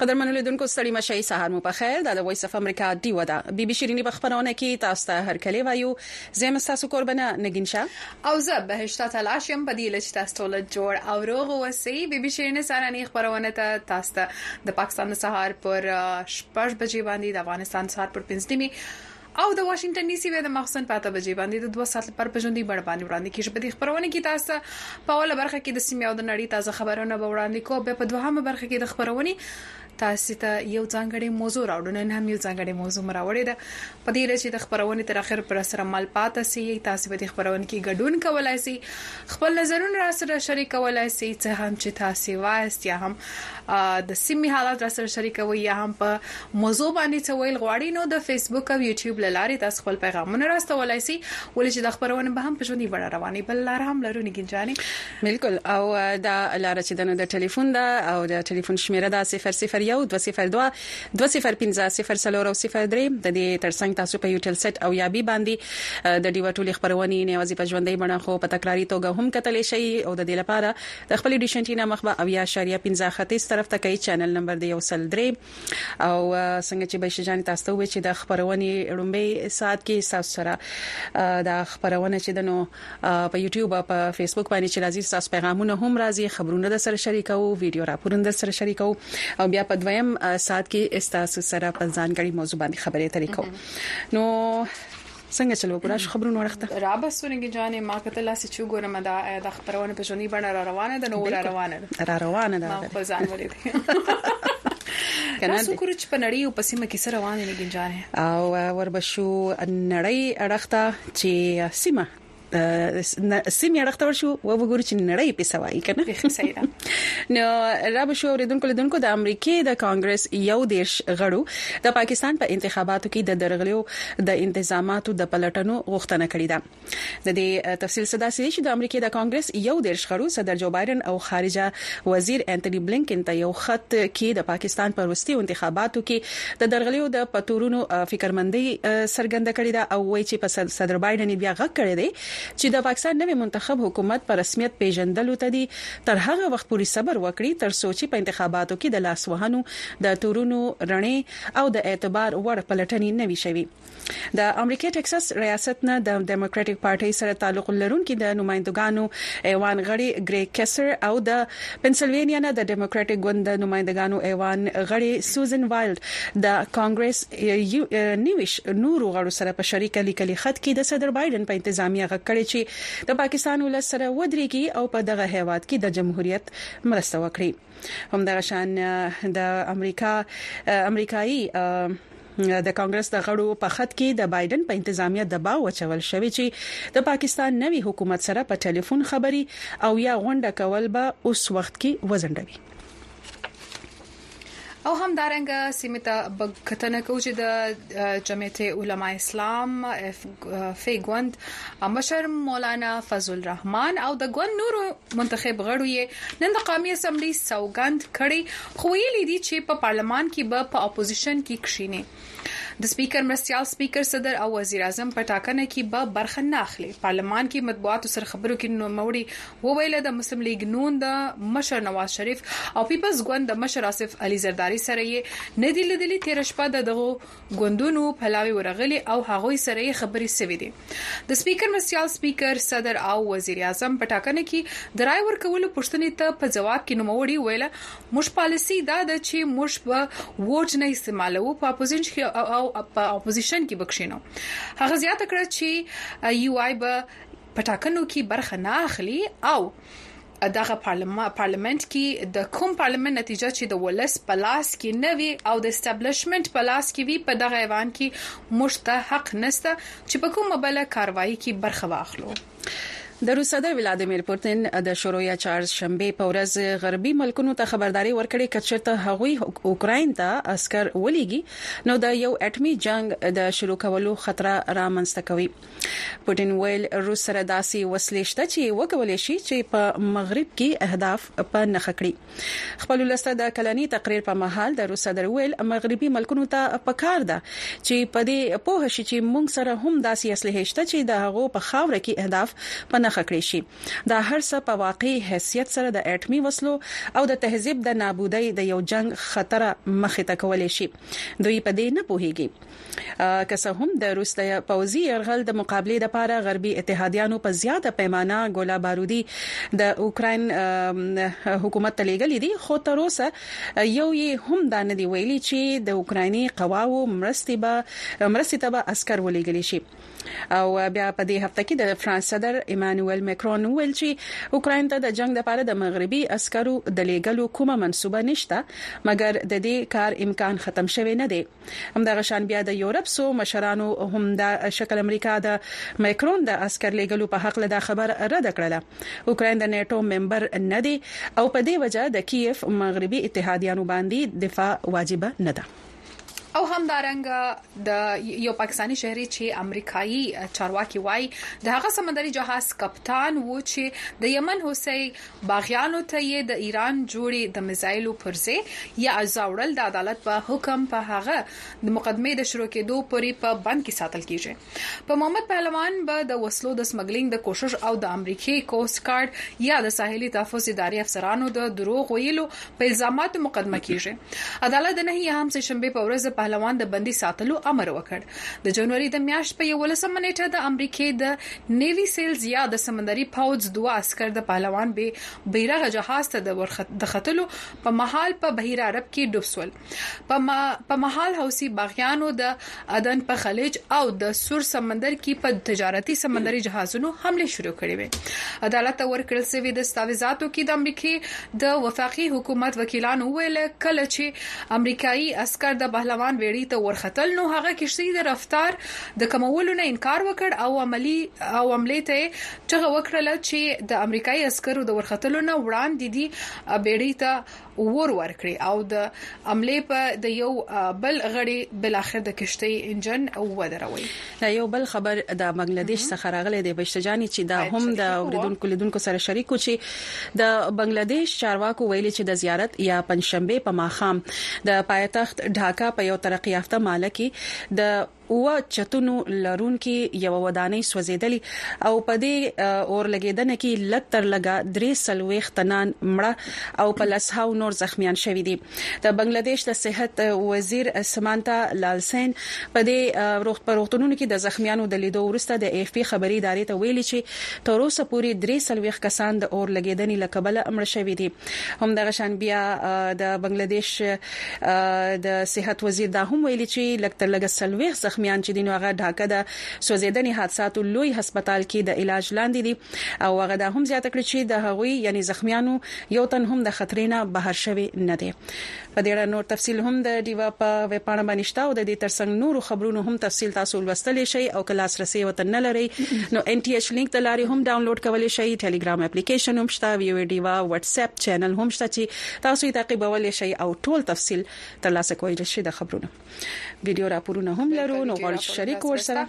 قدرمن لیدونکو ستړي مشي سهار مو په خیر دا د وایس اف امریکا دی ودا بي بي شيرينی بخبرونه کې تاسو ته هر کله وایو زم تاسو قربانه نگین شه او زه بهشته تلاش یم په دی لچ تاسو ټول جوړ او روغ اوسی بی بی شیرینه سهرانی خپرونه ته تاسو ته د پاکستان د سهار پر شپږ بجې باندې د افغانستان سهار پر پنځه نیمې او د واشنگټن ډي سي بیا د مخزن پاته بجې باندې د 2 ساعت لپاره په ژوندۍ بڼه باندې وړاندې کیږي په دې خبرونه کې تاسو په اوله برخه کې د سیمې او د نړۍ تازه خبرونه به وړاندې کوو بیا په دوهمه برخه کې د خبرونې تاسو ته یو ځانګړی موضوع راوړو نن هم یو ځانګړی موضوع مراوړې ده په دې لچې د خبرونه تر اخر پر سره مل پاتې سي تاسو به د خبرونه کې ګډون کولای سي خپل نظرونه را سره شریک کولای سي څه هم چې تاسو وایست یا هم د سیمې حالات را سره شریک وي یا هم په موضوع باندې څه ویل غواړي نو د فیسبوک او یوټیوب لارې تاسو خپل پیغامونه راستولای سي ولې چې د خبرونه به هم په ژوندۍ بڼه رواني بل لار هم لرونی ګنجاني بلکل او دا لاره چې دنو د ټلیفون دا او د ټلیفون شمیره دا 001 202 205 04 او 03 د دې ترڅنګ تاسو په یوټل سیټ او یابي باندې د ډیو ټولې خبرونه نه وازي په ژوندۍ بڼه خو په تکراری توګه هم کتلی شي او د دې لپاره د خپل ډیشنټینا مخبه او یا شریعه 15 ختیس طرف ته کوي چینل نمبر دی یو سل 3 او څنګه چې بهشي جان تاسو ته وی چې د خبرونې لومبي سات کې تاسو سره د خبرونه چې دنو په یوټیوب او په فیسبوک باندې چې راځي تاسو پیغامونه هم راځي خبرونه د سره شریکو ویډیو راپورونه د سره شریکو او بیا په دویم سات کې تاسو سره په ځانګړي موضوع باندې خبرې ترې کوو نو څنګه چلو ګورا شو خبرونه ورخته را به سونګي جانې ما کته لاس چې ګورم دا د خبرونه په ژوندۍ باندې را روانه ده نو را روانه ده را روانه ده ما په ځان ولې کنه تاسو کورچ په نړۍ او په سیمه کې سره روان دي ګنجانه او وربشو نړۍ اړخته چې سیمه سیمه اړه تور شو و وګورو چې نړۍ په سوایي کنه نو را به شو اوریدونکو لیدونکو د امریکای د کانګرس یو دیش غړو د پاکستان په انتخاباتو کې د درغلیو د انتظاماتو د پلټنو غوښتنه کړې ده د دې تفصیل صدا سي چې د امریکای د کانګرس یو دیش غړو صدر جو بایدن او خارجه وزیر انټونی بلینکن ته یو خط کې د پاکستان پر وروستي انتخاباتو کې د درغلیو د په تورونو فکرمندۍ څرګنده کړې ده او وایي چې په صدر بایډن یې بیا غږ کړی دی چې د پاکستان نوی منتخب حکومت په رسمیت پیژندلو ته دې تر هغه وخت پورې صبر وکړي تر څو چې په انتخاباتو کې د لاسوهنو، د تورونو رڼې او د اعتبار وړ پلټنې نه وي شوي. د امریکا ټکساس ریاست نه د ډیموکراټک پارټي سره تعلق لرونکي د نمائندګانو ایوان غړي ګریګ کیسر او د پنسلوانیا نه د ډیموکراټک ګوند د نمائندګانو ایوان غړي سوزن وایلډ د کانګرس نیوش نورو غړو سره په شریکه لیکلي خط کې د صدر بایدن په انتظامیه غږ کړی چې د پاکستان ولس سره ودرېږي او په دغه هیواد کې د جمهوریت مرسته وکړي همدغه شان د امریکا امریکایي د کانګرس د غړو په خط کې د بایدن په انتظامیه دباو وچول شوې چې د پاکستان نوي حکومت سره په ټلیفون خبري او یا غونډه کول به اوس وخت کې وزندوي او همدارنګه سیمه ته بکتنه کوي چې د جمعیت علما اسلام فی ګوند مشر مولانا فضل الرحمن او د ګوند نورو منتخب غړو یې نن د قومي اسمبلی سوګند کړي خو یې لیدي چې په پارلمان کې به په اپوزیشن کې کښینی د سپیکر مرستیال سپیکر صدر او وزیراعظم په ټاکنه کې به برخه نه اخلي پارلمان کې مطبوعاتو سره خبرو کې نوموړي وویل د مسلم لیګ نون د مشر نواز شریف او پیپلز ګوند د مشر آصف علي زرداری سره یې نه دی لیدلی تیر شپه د دغو ګوندونو پلاوي ورغلي او هغوی سره یې خبرې سوي دي د سپیکر مرستیال سپیکر صدر او وزیراعظم په ټاکنه کې د رای ورکولو پوښتنې ته په ځواب کې نوموړي وویل موږ پالیسي دا ده چې موږ به ووټ نه استعمالوو په اپوزیشن کې او په اپوزیشن کې بکښینو هغه زیاته کړه چې یو آی به په ټاکنو کې برخه نه اخلي او دغه پارلمنت کې د کوم پارلمنت نتیجه چې د ولس په لاس کې نه وي او د اسټابلیشمنت په لاس کې وي په دغه ایوان کې مشته حق نشته چې په کومه بل کاروایی کې برخه واخلو د روس صدر ولادیمیر پوتین د شورویا چهار شنبې په ورځ غربي ملکونو ته خبرداري ورکړې که چیرته هغوی اوکراین ته عسکر ولیږي نو د یو اټمي جنګ د شروع کولو خطر رامنځته کوي پوتین ویل روس سره داسې وسلې شته چې وکولای شي چې په مغرب کې اهداف په نخښه کړي خپل ولس ته د کلني تقریر په مهال د روس صدر وویل، مغربي ملکونو ته په کار ده چې په دې پوه شي چې موږ سره هم داسې اسلحې شته چې د هغو په خاوره کې اهداف په نښه کړی شي. دا هر څه په واقعي حیثیت سره د اټمي وسلو او د تهذیب د نابودۍ د یو جنګ خطر مخې ته کولی شي. دوی په دې نه پوهیږي. که څه هم د روسي پوځي یرغل د مقابلې لپاره غربي اتحادیانو په زیاته پیمانه ګوله بارودي د اوکراین حکومت ته لیږلي دي خو تر اوسه یو یې هم دا نه دی ویلي چې د اوکرایني قواوو مرستې ته به عسکر ولیږل شي او بیا په دې هفته کې د فرانس صدر ایمانوئل مکرون ویل چې اوکراین ته د جنگ لپاره د مغربي عسکرو د لیږلو کومه منصوبه نشته مګر د دې کار امکان ختم شوی نه دی همدغه شان بیا د یورپ څو مشرانو هم دا شکل امریکا د مکرون د عسکر لیږلو په حق له دا خبر رد کړله اوکراین د نیټو ممبر نه دی او په دې وجه د کیف مغربي اتحادیانو باندې دفاع واجب نه ده او همدارنګه د یو پاکستاني شهري چې امریکایي چارواکي وایي د هغه سمندري جهاز کپتان و چې د یمن حوثي باغیانو ته یې د ایران جوړې د میزایلو پرزې یا اجزا وړل د عدالت په حکم په هغه د مقدمې د شروع کېدو پورې په بند کې ساتل کېږي. په محمد پهلوان به د وسلو د سمګلینګ د کوشش او د امریکې کوسټ ګارډ یا د ساحلي تحفظ ادارې افسرانو د دروغ ویلو په الزاماتو مقدمه کېږي. عدالت د نهې یا هم سېشنبې په ورځ د پهلوان د بندي ساتلو امر وکړ. د جنوري د میاشت په یولسمه نیټه د امریکې د نیوي سیلز یا د سمندري پوځ دوه عسکر د پهلوان بې بیرغه جهاز ته د ختلو په مهال په بحیر عرب کې ډوب سول. په مهال حوثي باغیانو د عدن په خلیج او د سور سمندر کې په تجارتي سمندري جهازونو حملې شروع کړې وې. عدالت ته ورکړل سوي دستاویزاتو کې د امریکې د وفاقي حکومت وکیلانو وویل کله چې امریکایی عسکر د پهلوان ویړی ته ورختل نو هغه کښتۍ د رفتار د کمولو نه انکار وکړ او عملی او عملی ته یې چغه وکړله چی د امریکایی عسکرو د ورختلو نه وړاندی دی بیړی ته اور ورکړی او د عملی په د یو بل غړی بالاخر د کښتۍ انجن ودروی. له یو بل خبر د بنګله دیش څخه راغلی دی بهشته جانې چې دا هم د اوریدونکو لیدونکو سره شریک کو چې د بنگله دیش چارواکو ویلي چې د زیارت یا پنځشنبه په ماخام د پایتخت ډھاکا په یو ترقی یافته ماله کې د اوه چتونو لرونکي یو ودانۍ سوځیدلی او په دې اور لګیدنه کې لګ تر لګه درې سلويخ تنان مړه او په لسهاو نور زخمیان شوي دي د بنګله دېش د صحت وزیر سمانتا لالسین په دې په روغتونونو کې د زخمیانو د لیدو وروسته د AFP خبري ادارې ته ویلي چې تر اوسه پورې درې څلوېښت کسان د اور لګېدنې له کبله مړه شوي دي. همدغه شان بیا د بنګله دېش د صحت وزیر دا هم ویلي چې لږ تر لږه څلوېښت زخمیان چې دي نو هغه ډهاکه د سوځېدنې حادثاتو لوی هسپتال کې د علاج لاندې دي او هغه دا هم زیاته کړې چې د هغوی یعنې زخمیانو یو تن هم د خطرې نه بهر شوی نه دی. په دې اړه نور تفصیل هم د ډیوه په ویبپاڼه باندې شته او د دې ترڅنګ نورو خبرونو هم تفصیل تاسو لوستلی شئ او که لاسرسی ورته نه لرئ نو اېن ټي اېچ لینک د لارې هم ډاونلوډ کولی شئ. ټیلیګرام اپلیکیشن هم شته، وي او ډیوه واټساپ چینل هم شته چې تاسو یې تعقیبولی شئ او ټول تفصیل ترلاسه کولی شئ د خبرونو. ویډیو راپورونه هم لرو نو غواړو چې شریک ورسره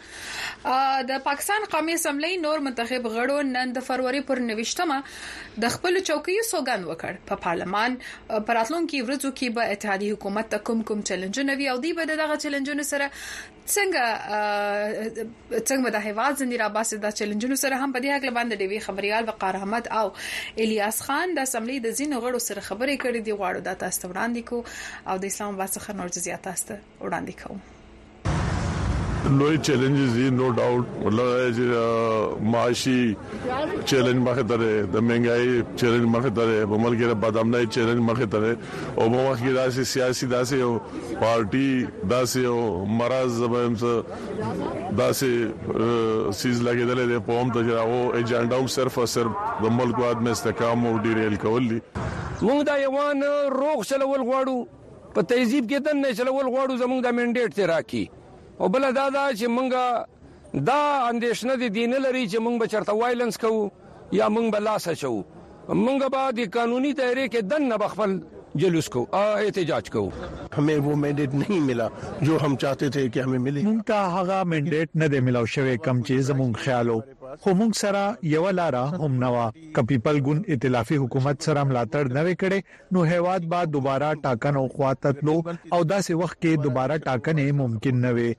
د پاکستان قومي اسمبلی نور منتخب غړو نن د فروری پر 29مه د خپل چوکیو سوګند وکړ په پارلمان پراتلونکو ورځو کې به اتحادي حکومت ته کوم کوم چیلنجونه وي او دی به دغه چیلنجونو سره څنګه څنګه به دا هیواد زندی راباسی دا چیلنجونو سره هم په دی هکله باندی ډیوی خبریال وقار احمد او الیاس خان د اسمبلی د ځینو غړو سره خبری کړی دی غواړو دا تاسو ته وړاندی کو او د اسلام آباد څخه نور جزیات تاسو ته وړاندی کوو. لوی چیلنجز دي نو ډاوټ مطلب دا چې معاشي چیلنج مخه ته ده د مهنګای چیلنج مخه ته ده په ملک کې د بدامنۍ چیلنج مخه ته ده او په وخت کې داسې سیاسي داسې یو پارټي داسې یو مرز زبم څه داسې سیز لګیدلې ده په هم ته چې هغه ایجنډا هم صرف او صرف د ملک او عدم استحکام او ډیریل کول دي موږ دا یوان روغ چلول غواړو په تهذیب کې دن نه چلول غواړو زموږ دا منډیټ ته راکي او بل دا دا چې موږ دا اندیشنه دي نه لري چې موږ به چرته وایلنس کوو یا مونږ به لاس اچوو مونږ به د قانونی دایرې کې دننه به خپل جلوس کوو او احتجاج کوو. همې وو مینډیټ نهی ملا جو هم چاهتې تهې کې همې ملې. مونږ ته هغه مینډیټ نه دی ملاو شوی کوم چې زمونږ خیال و خو مونږ سره یوه لاره هم نه وه که پیپل ګوند ایتلافی حکومت سره ملاتړ نه وی کړی نو هیواد به دوباره ټاکنو خوا ته تلو او داسې وخت کې دوباره ټاکنې ممکن نه وې.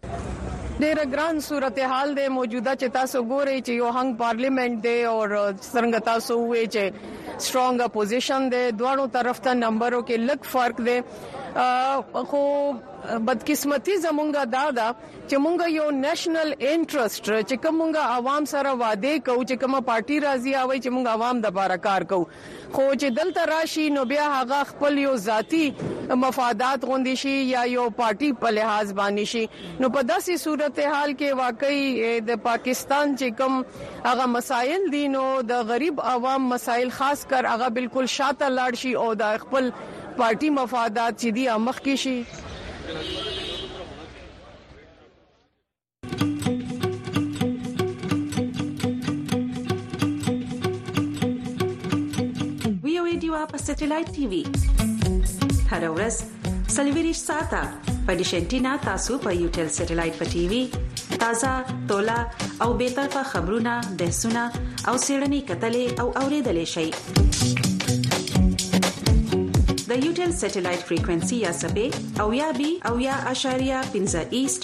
ډېر ګران صورت حال دی موجوده چې تاسو ګورئ چې یو هنګ پارلیمنټ دی او څرنګه تاسو وویل چې سټرونګ اپوزیشن دی دواړو طرف ته نمبرو کې لږ فرق دی خو بدقسمتي زمونږه دا ده چې مونږ یو نېشنل انټرست چې کومه عوام سره وعده کوو چې کومه پارټي راځي او چې مونږ عوام د بار کار کوو خو چې دلته راشي نو بیا هغه خپل یو ذاتي مفادات غوندې شي یا یو پارټي په لحاظ باندې شي نو په داسې صورتحال کې واقعي د پاکستان چې کوم هغه مسایل دي نو د غریب عوام مسایل خاص کر هغه بلکل شاته لاړ شي او د خپل پارټي مفادات چې دي هغه مخکې شي. وی او ډیوا په سټلایټ ټي وي هر ورځ سلویریش ساته په دیشنټینا تاسو په یو ټل سټلایټ په ټي وي تازه تولا او به طرفه خبرونه بحثونه او سیړنی کتلې او اوریدلې شي د یو ټل سټلایټ فریکوئنسي یا سبې او یا بي او یا اشاریه 15 ایست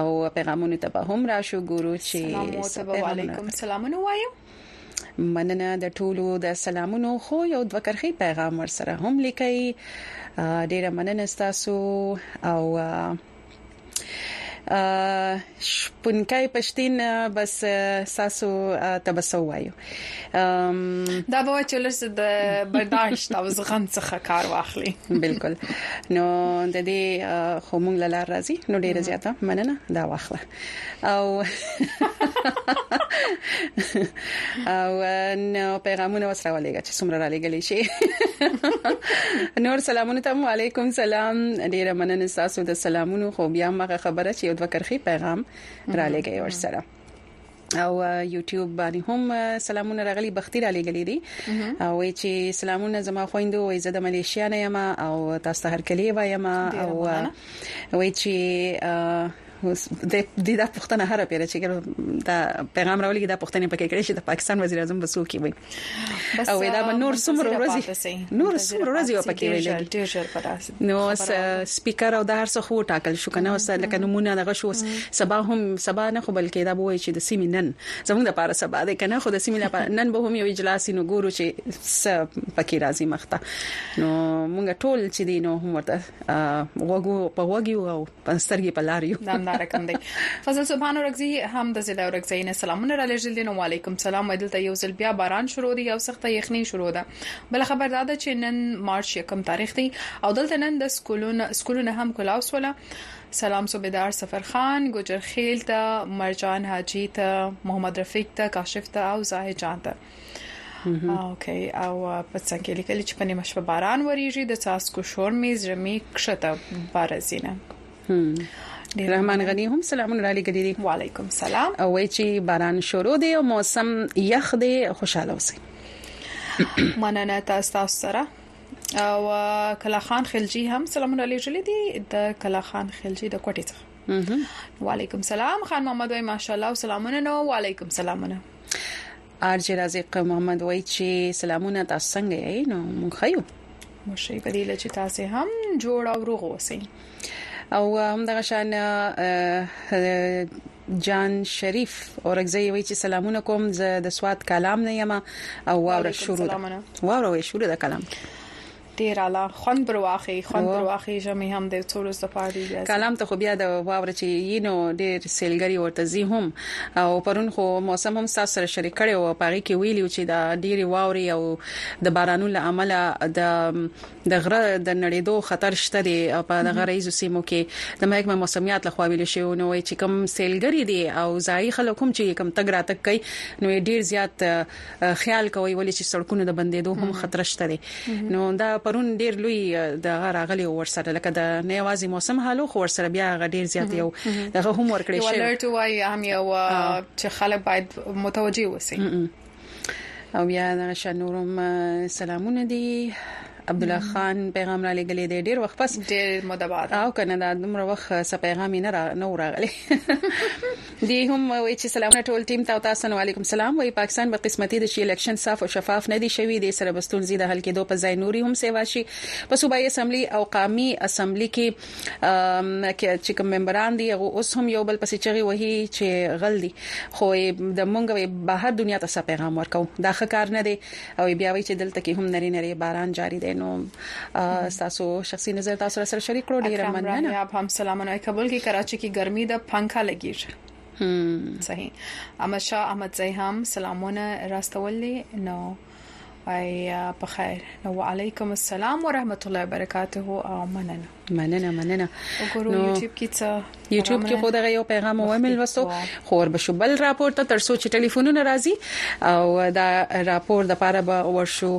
او پیغامونو ته به هم راشو ګورو چې سلام علیکم سلامونه وایم مننه د ټولو د سلامونو خو یو د وکرخي پیغام ورسره هم لیکي ډیره مننه تاسو او شپونکای پښتين بس ساسو تبسو وایو دا به چې لږ د برداشت او زغم څخه کار واخلي بالکل نو د دې خو مونږ لار راځي نو ډیره زیاته مننه دا واخله او او نو پیغامونه وسره ولېګا چې څومره را لېګلې شي نور سلامونه تم علیکم سلام ډیره مننه تاسو د سلامونو خو بیا مغه خبره چې یو دوه کرخي پیغام را لېګي ورسره او یوټیوب باندې هم سلامونه راغلي بختي را لګلې دي او چې سلامونه زما خويندو او زه د ملیشیا نه یم او تاسو ته هر کلی وایم او وای چې د دې د پښتنه هر پیره چې دا پیغام راولي دا پښتنه پکې کړي چې د پاکستان وزیر اعظم بسو کې وي او دا به نور څومره ورځي نور څومره ورځي په کې ویل ډیر ژر پراسي نو سپیکر او د هر څه خو ټاکل شو کنه اوس لکه نمونه دغه شو سبا هم سبا نه خو بلکې دا بوي چې د سیمې نن زموږ لپاره سبا ده کنه خو د سیمې لپاره نن به هم یو اجلاس نو ګورو چې پکې راځي مخته نو موږ ټول چې دینو هم ورته وګو په وګیو او پنسترګي په لار یو نام نارکم دی فضل سبحان اورګزی هم د ضلع اورګزی نه سلامونه را لېږل دي نو وعلیکم سلام ودلته یو ځل بیا باران شروع دی او سخته یخنی شروع ده بل خبر دا ده چې نن مارچ یکم تاریخ دی او دلته نن د سکولونو سکولونو هم کلاو سوله سلام صوبیدار سفر خان ګجر خیل ته مرجان حاجی ته محمد رفیق ته کاشف ته او زاهد جان ته اوکي او په څنګه کې لیکل چې په نیمه شپه باران وریږي د څاسکو شور می زرمي کښته بارزینه رحمان غنی هم سلامونه را لګی دي وعلیکم سلام او وای چې باران شروع دی او موسم یخ دی خوشاله اوسئ مننه تاسو سره او کلا خان خلجی هم سلامونه لېږلې دي د کلا خان خلجی د کوټې څخه وعلیکم سلام خان محمد وای ماشاءالله سلامونه نو وعلیکم سلامونه ارجه رازق محمد وای چې سلامونه تاسو څنګه یې نو مونږ خیو مشه په دې لچ تاسو هم جوړ او روغ اوسئ او هم دغه شان جان شریف اورګزی وی چې سلامونه کوم زه د سواد کلام نه یم او واور شروع ده واور وی شروع ده کلام ډیر اعلی خوند پر واخی خوند پر واخی ژمی هم د څو ورځې لپاره دی بیا کلام ته خو بیا د واور چې یینو ډیر سیلګری ورته زی هم او پرون خو موسم هم تاسو سره شریک کړي او پاره کې ویلی چې دا ډیر واوري او د بارانو لامل د د غره د نړیدو خطر شته دی په د غریز سیمو کې د محکمه موسمیات لخوا ویل شوی نو چې کم سیلګری دی او ځای خلک هم چې کم تګ راتګ کوي نو ډیر زیات خیال کوي ولې چې سړکونو د بندیدو هم خطر شته دي نو دا پرون ډیر لوی د راغلي ورسره لکه د نه یوازې موسم حالو خو ورسره بیا غډیر زیات یو دغه هم ورکړي شي ولرټ وای هم یو چې خلک باید متوجي وسی او بیا د شنورم سلامونه دي عبد الله خان پیغام را لګلې دی ډیر وخت پس ډیر مدبار او کنه دا دومره وخت څه پیغام نه را نه راغلی دی هم وایی چی سلامونه ټول ټیم ته او تاسو نه وعلیکم سلام وایی پاکستان به قسمتی د چی الیکشن صاف او شفاف نه دی شوی دی سره به ستونزی د حل کیدو په ځای نوری هم سیوا شی په صوبایی اسمبلی او قامی اسمبلی کی چی کوم ممبران دی هغه اوس هم یو بل پسی چغی وهی چی غل دی خو د مونږ وای بهر دنیا ته سا پیغام ورکو دا خکار نه دی او بیا وایي چې دلته کې هم نری نری باران جاری دی نو تاسو شخصي نظر تاسو سره شریک کړو ډیره مننه اپ هم سلامونه کابل کې کراچي کې ګرمي د پنکا لګیږي صحیح احمد شاه احمد زی هم سلامونه راستولې نو اي بخير نو وعليكم السلام ورحمه الله وبرکاته او مننه مننه مننه وګورو یوټیوب کې څه یوټیوب کې خو دغه یو پیغام ومل وسو خو ور بشو بل راپور ته تر سوچ ټلیفونونه راځي او دا راپور د پاره به ورشو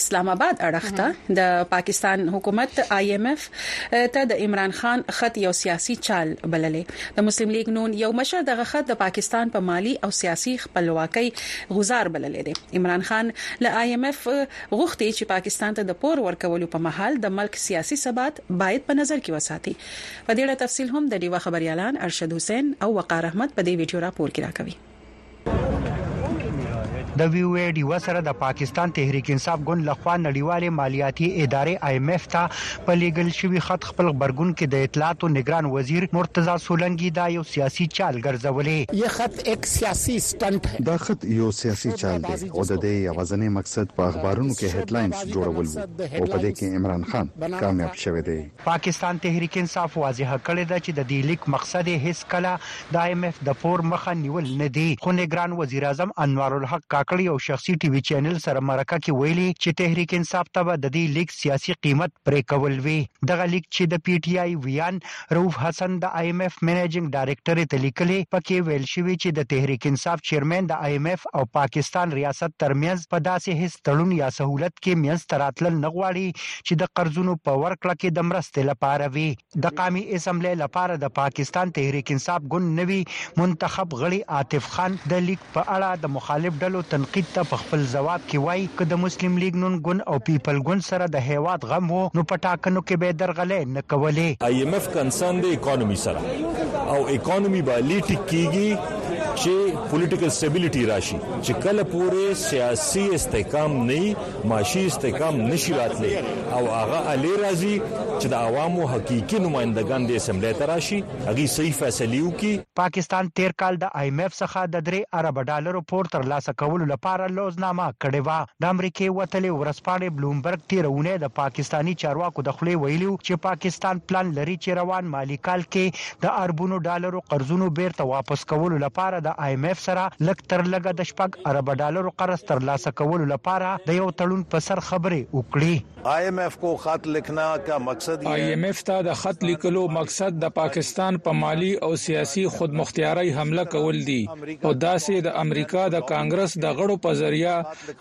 اسلام آباد اړخته د پاکستان حکومت آی ایم ایف ته د عمران خان خط یو سیاسي چال بللې د مسلم لیگ نون یو مشر دغه خط د پاکستان په پا مالی او سیاسي خپلواکۍ غزار بللې دي عمران خان له آی ایم ایف غوښتي چې پاکستان ته د پور ورکولو په مهال د ملک سیاسي ثبات باید په نظر کې وساتي. په دې اړه تفصیل هم د ډیوه خبریالان ارشد حسین او وقار احمد په دې ویډیو راپور کې راکوي. د وي او اې ډیوه سره د پاکستان تحریک انصاف ګوند له خوا نړیوالې مالیاتي ادارې، آی ایم ایف، ته په لیږل شوي خط، خپل غبرګون کې د اطلاعاتو نګران وزیر مرتضی سولنګي دا یو سیاسي چال ګرځولی. یه خط ایک سیاسی سټنټ هې. دا خط یو سیاسي چال دی او د دې یوازنی مقصد په اخبارونو کې هیډلاینز جوړول وو او په دې کې عمران خان کامیاب شوی دی. پاکستان تحریک انصاف واضحه کړې ده چې د دې لیک مقصد یې هیڅکله د آی ایم ایف د پور مخه نیول نه دي خو نګران وزیراعظم انوارالحق کاکړ یو شخصي ټي وي چینل سره مرکه کې ویلي چې تحریک انصاف ته به د دې لیک سیاسي قیمت پرېکول وي. دغه لیک چې د پي ټي آی ویاند رؤف حسن د آی اېم اېف منېجنګ ډاېرېکټرې ته لیکلې، په کې ویل شوي چې د تحریک انصاف چېرمېن د آی اېم اېف او پاکستان ریاست تر مینځ په داسې هېڅ تړون یا سهولت کې مینځ ته راتلل نه غواړي چې د قرضونو په ورکړه کې د مرستې لپاره وي. دقامي اسمبلۍ لپاره د پاکستان تحریک انصاف ګوند نوي منتخب غړي عاطف خان د لیک په اړه د مخالف ډلو تنقید ته په خپل ځواب کې وايي، که د مسلم لیګ نون ګوند او پیپل ګوند سره د هیواد غم وو نو په ټاکنو کې به یې درغلۍ نه کولې. آی ایم ایف کنسرن دی اکانومي سره او اکانومي به لی ټیک کیږي چی پولیټیکل سټیبیلیټي راشي چی کله پوری سیاسی استحکام نه یی. معاشي استحکام نه شي راتلی او هغه الې راځي چې د عوامو حقيقي نمایندګان د اسمبلۍ ته راشي هغه صحیح فیصلې وکړي. پاکستان تېر کال د آی اېم اېف څخه د درې اربه ډالرو پور ترلاسه کولو لپاره لوظنامه کړې وه. د امریکې وتلې ورځپاڼې بلومبرګ تېره اونۍ د پاکستاني چارواکو د خولې ویلي و چې پاکستان پلان لري چې روان مالي کال کې د اربونو ډالرو قرضونو بېرته واپس کولو لپاره د آی اېم اېف سره لږ تر لږه د شپږ اربه ډالرو قرض تر لاسه کولو لپاره د یو تړون په سر خبرې وکړي. آی اېم اېف کو خط لکھنا کا مقصد یې. آی اېم اېف ته د خط لیکلو مقصد د پاکستان په مالي او سیاسي خودمختیارۍ حمله کول دي او داسې د امریکا د کانګرس د غړو په ذریعه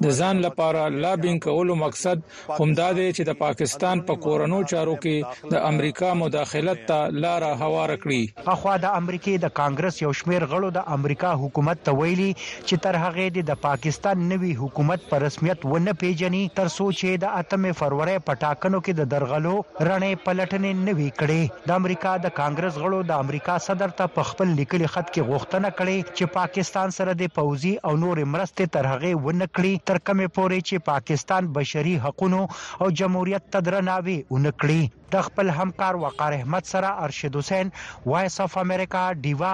د ځان لپاره لابینګ کولو مقصد همدا دی چې د پاکستان په کورنو چارو کې د امریکا مداخلت ته لاره هواره کړي. اخوا د امریکې د کانګرس یو شمېر غړو د امریکا حکومت ته ویلي چې تر هغې دې د پاکستان نوی حکومت په رسمیت ونه پېژني تر څو چې د اتمې فرورۍ په ټاکنو کې د درغلو رڼې پلټنې نه وي کړې. د امریکا د کانګرس غړو د امریکا صدر ته په خپل لیکلي خط کې غوښتنه کړې چې پاکستان سره دې پوځي او نورې مرستې تر هغې ونه کړي تر کومې پورې چې پاکستان بشري حقونو او جمهوریت ته درناوی ونه کړي. د خپل همکار وقار احمد سره ارشد حسین، وایس اف امریکا، ډیوه،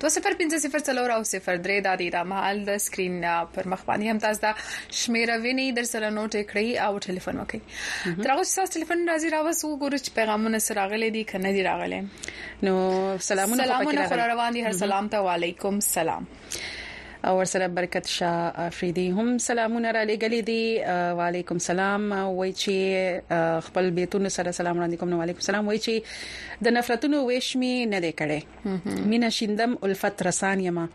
دوه صفر پنځه صفر څلور او صفر درې دا دی دا مهال د سکرین پر مخ باندې هم تاسو دا شمیره ویني در سره نوټ کړئ او ټلیفون وکړئ تر هغه چې تاسو ټلیفون راځي راوس وګورئ چې پیغامونه سره راغلي دي کنه دي راغلي نو سلامونه سلامونه خو روان دي هر سلام ته وعليکم سلام او ورسره برکت شاه افریدي هم سلامونه را لګلې دي وعليكم سلام وای چې خپل بیتونو سره سلام وړاندې کوم نو وعليكم سلام وای چې د نفرتونو ویش می نه دی کړی مینا شیندم الفت رسان یما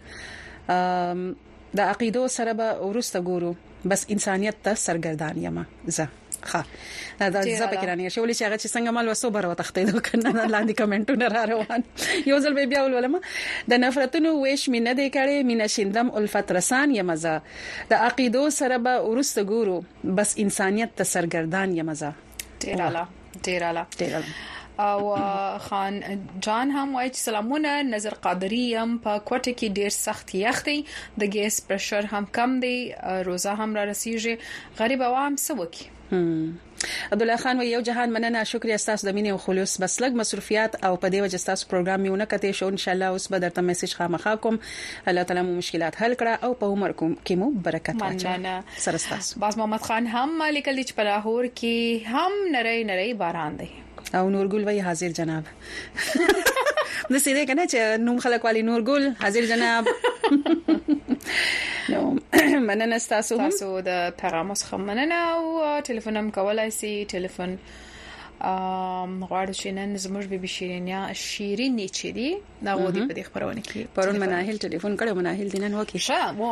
د عقیدو سره به ورسته ګورو بس انسانيت ته سرګردان یم زه ها دا زه پکې رانه شولې چې هغه چې څنګه مال وسو بر وتختې دوه کنه لاندې کمنټونه را روان یو ځل به بیا ولولم د نفرتونو ویش مې نه دی کړې مینا شیندم الفت رسان یم زه د عقیدو سره به ورسته ګورو بس انسانيت ته سرګردان یم زه ډیر اعلی ډیر اعلی ډیر اعلی او خان جان هم وایي چې سلامونه نظر قادری يم په کوټه کې ډیر سخت یخ دی د ګیس پرشر هم کم دی روزه هم را رسیږي غریب عوام سوکي عبد الله خان و یو جهان مننه شکریا تاسو د مینې او خلوص بس لګ مصروفیات او په دې وجه تاسو پروګرام میونه کته شو ان شاء الله اوس به درته میسج خامخا کوم الله تعالی مو مشکلات حل کړه او په عمر کوم کې مو برکت واچوي مننه سره ستاسو باز محمد خان هم مالک لیچ په لاهور کې هم نری نری باران دی او نورګل وای حاضر جناب د سیده کنه چې نوم خلک والی نورګل حاضر جناب نو مننه تاسو هم تاسو د پیغام څخه مننه او ټلیفون هم کولای شئ ټلیفون غواړو چې نن زموږ به بشیرینیا شیرینې چې دی دا غوډي په دې خبرونه کې پرون مناهل ټلیفون کړو مناهل دینن وکی ښه مو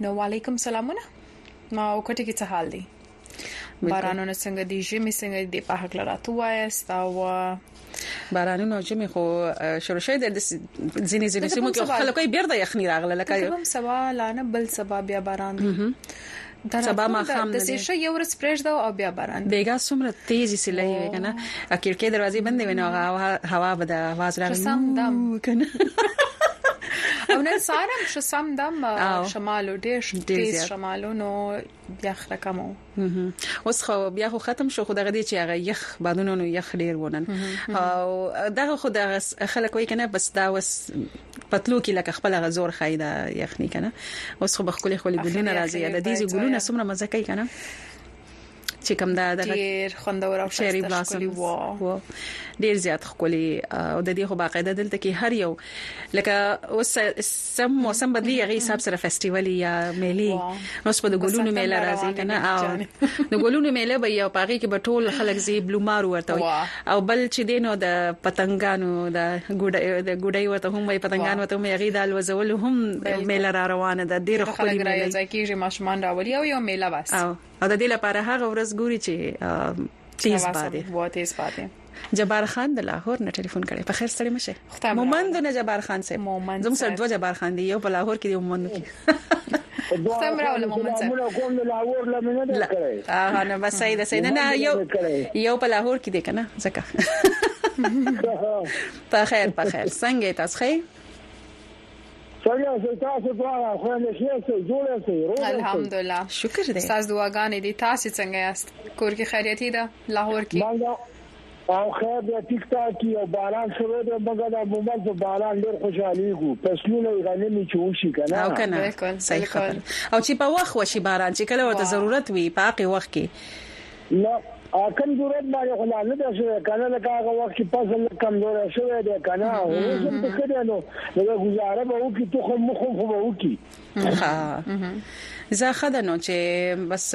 نو وعلیکم سلامونه ما او کوټه کې څه حال دی بارانونه څنګه دی ژمی څنګه دی په حق لرا تو وایست او بارانونه او ژمی خو شروع شوی د ځینې ځینې سیمو کې خلکو یې بیرته یخنی راغله لکه کوم سوال نه بل سبب بیا باران دی د سبا ماښام د سې شې یو ورځ پرېږده او بیا باران بیګا څومره تیزی سي لای وي کنه کړکۍ دروازې بندې وي نو هوا به د आवाज راغلی سم دم کنه او نن سارم شو سم دم شمالو ډېر تیز شمالو نو بیا خره کمو اوس خو بیا خو ختم شو خو دغه دي چې هغه یخ بادونو نو یخ ډیر ونن او دغه خو د خلک وای کنه بس دا وس په تلو کې لکه خپل هغه زور خای دا یخني کنه اوس خو بخکلي خولي ګلونه راځي د دې ګلونه څومره مزه کوي کنه چې کوم دا د ډیر خوندور او شری بلاسم وو ډیر زیات خولي او د دې خو باقاعده دلته کې هر یو لکه اوس سم موسم بدلی هغه حساب سره فیسټیوال یا میلي اوس په د ګلونو میله راځي کنه او د ګلونو میله به یو پاغي کې به ټول خلک زی بلومار ورته وي او بل چې دینو د پتنګانو د ګډي د ګډي وته هم وي پتنګانو ته هم یغي دال وزول هم میله را روانه ده ډیر خوري میله ځکه ماشومان راولي او یو میله واس او د دې لپاره هغه ورځ ګوري چې تیز باد دی جبار خان د لاهور نه ټلیفون کړي په خیر ستړي مشه مومن د جبار خان سه زموږ سره دوه جبار خان دی یو په لاهور کې دی مومن کې سم راول مومن سه موږ کوم د لاهور لمنه نه کړی اه نه بس سید سید نه یو یو په لاهور کې دی کنه ځکه په خیر په خیر څنګه تاسو خیر سړی اوسې تاسو دواړه خو نه شي څه جوړ شي روغ الحمدلله شکر دې تاسو دعاګانې دي تاسو څنګه یاست کور کې خیریتي ده لاهور کې او خیر دی ټیک ټاک کی یو باران شروع دی موږ د مومل په باران ډیر خوشالیږو فصلونه غنمی چې وشي کنه او کنه صحیح خبر او چې په وخت وشي باران چې کله ورته ضرورت وي په هغه وخت کې نو کم ضرورت باندې خو لا نه ده شوې کنه لکه هغه وخت چې فصل لږ کمزوری شوی دی که نه اوس هم ته ښه دی نو لږه ګزاره به وکړي تخم مخم خو به وکړي ښه زه ښه ده نو چې بس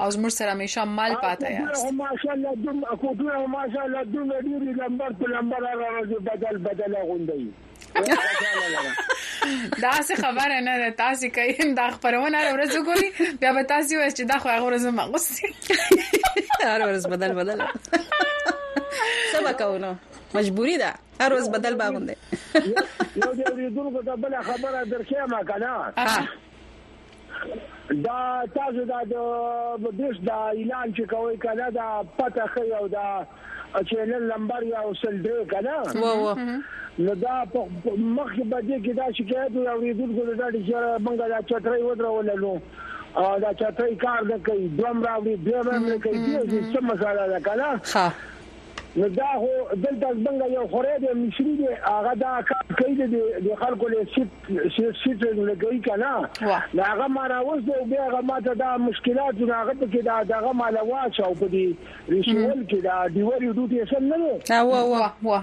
او زموږ سره همیشه مل پاتې یاست ماشاءالله دوم کوټونه ماشاءالله دوم ډیر لمبر په لمبر را راځي بدل بدل غوندي دا څه خبره نه ده تاسو کوي دا خبرونه هر ورځ وګوري بیا به تاسو وایي چې دا خو هغه ورځ ما غوستي هر ورځ بدل بدل سبا کوو مجبوری ده هر ورځ بدل باندې یو دې ورېدونکو ته بل خبره درکې ما کنه دا تاسو دا د بیس دا اعلان چې کوي کنه دا پته خي او دا چینل نمبر یا وسل درې کنه نو دا مخ په دې کې دا شکایت او ریدونکو د ډاډي سره منګه دا چتري ودرول نو او دا چتري کار نه کوي دوم راوړي دوم نه کوي دې څه مساله ده کنه نو دا خو دلته زمونږ یو خوری دی مصری دی هغه دا کار کوي د د خلکو له سیټ سیټ سیټینګ لګوي کنه نو هغه ما راوست او بیا هغه ما ته دا مشکلات نو هغه پکې دا دغه مال واچ او په دې ریشول کې دا ډیوري ډوټي سم نه دی وا وا وا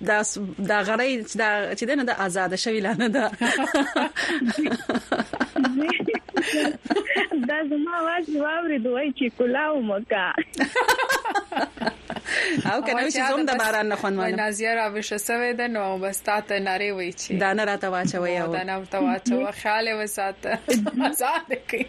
دا دا غړی چې دنه د آزاد شوی لانه ده دا زما واز واوري دوی چې کلاو مکا او کنه چې زوم د باران نه خوند وانه نازیه را وشه سوي د نو بس تا ته ناره وی چې دا نه راته واچوي او دا نه راته واچوي خیال وساته آزاد کی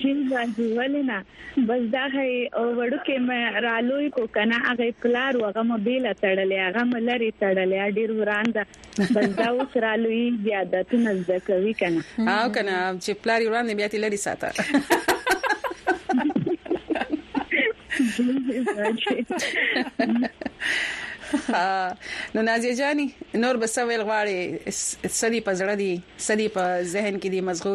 چې باندې ولنه بس دا هي وړوکې مې رالوي کو کنه هغه پلار وغه مې بیل تړلې هغه مې لري تړلې ډیر وران ده بس دا اوس رالوي بیا د تنز د کوي کنه او کنه چې پلار وران بیا تی لري ساته نو نازیه جانی نور بسویل غواړي سدي پزړه دي سدي په ذهن کې دي مزغو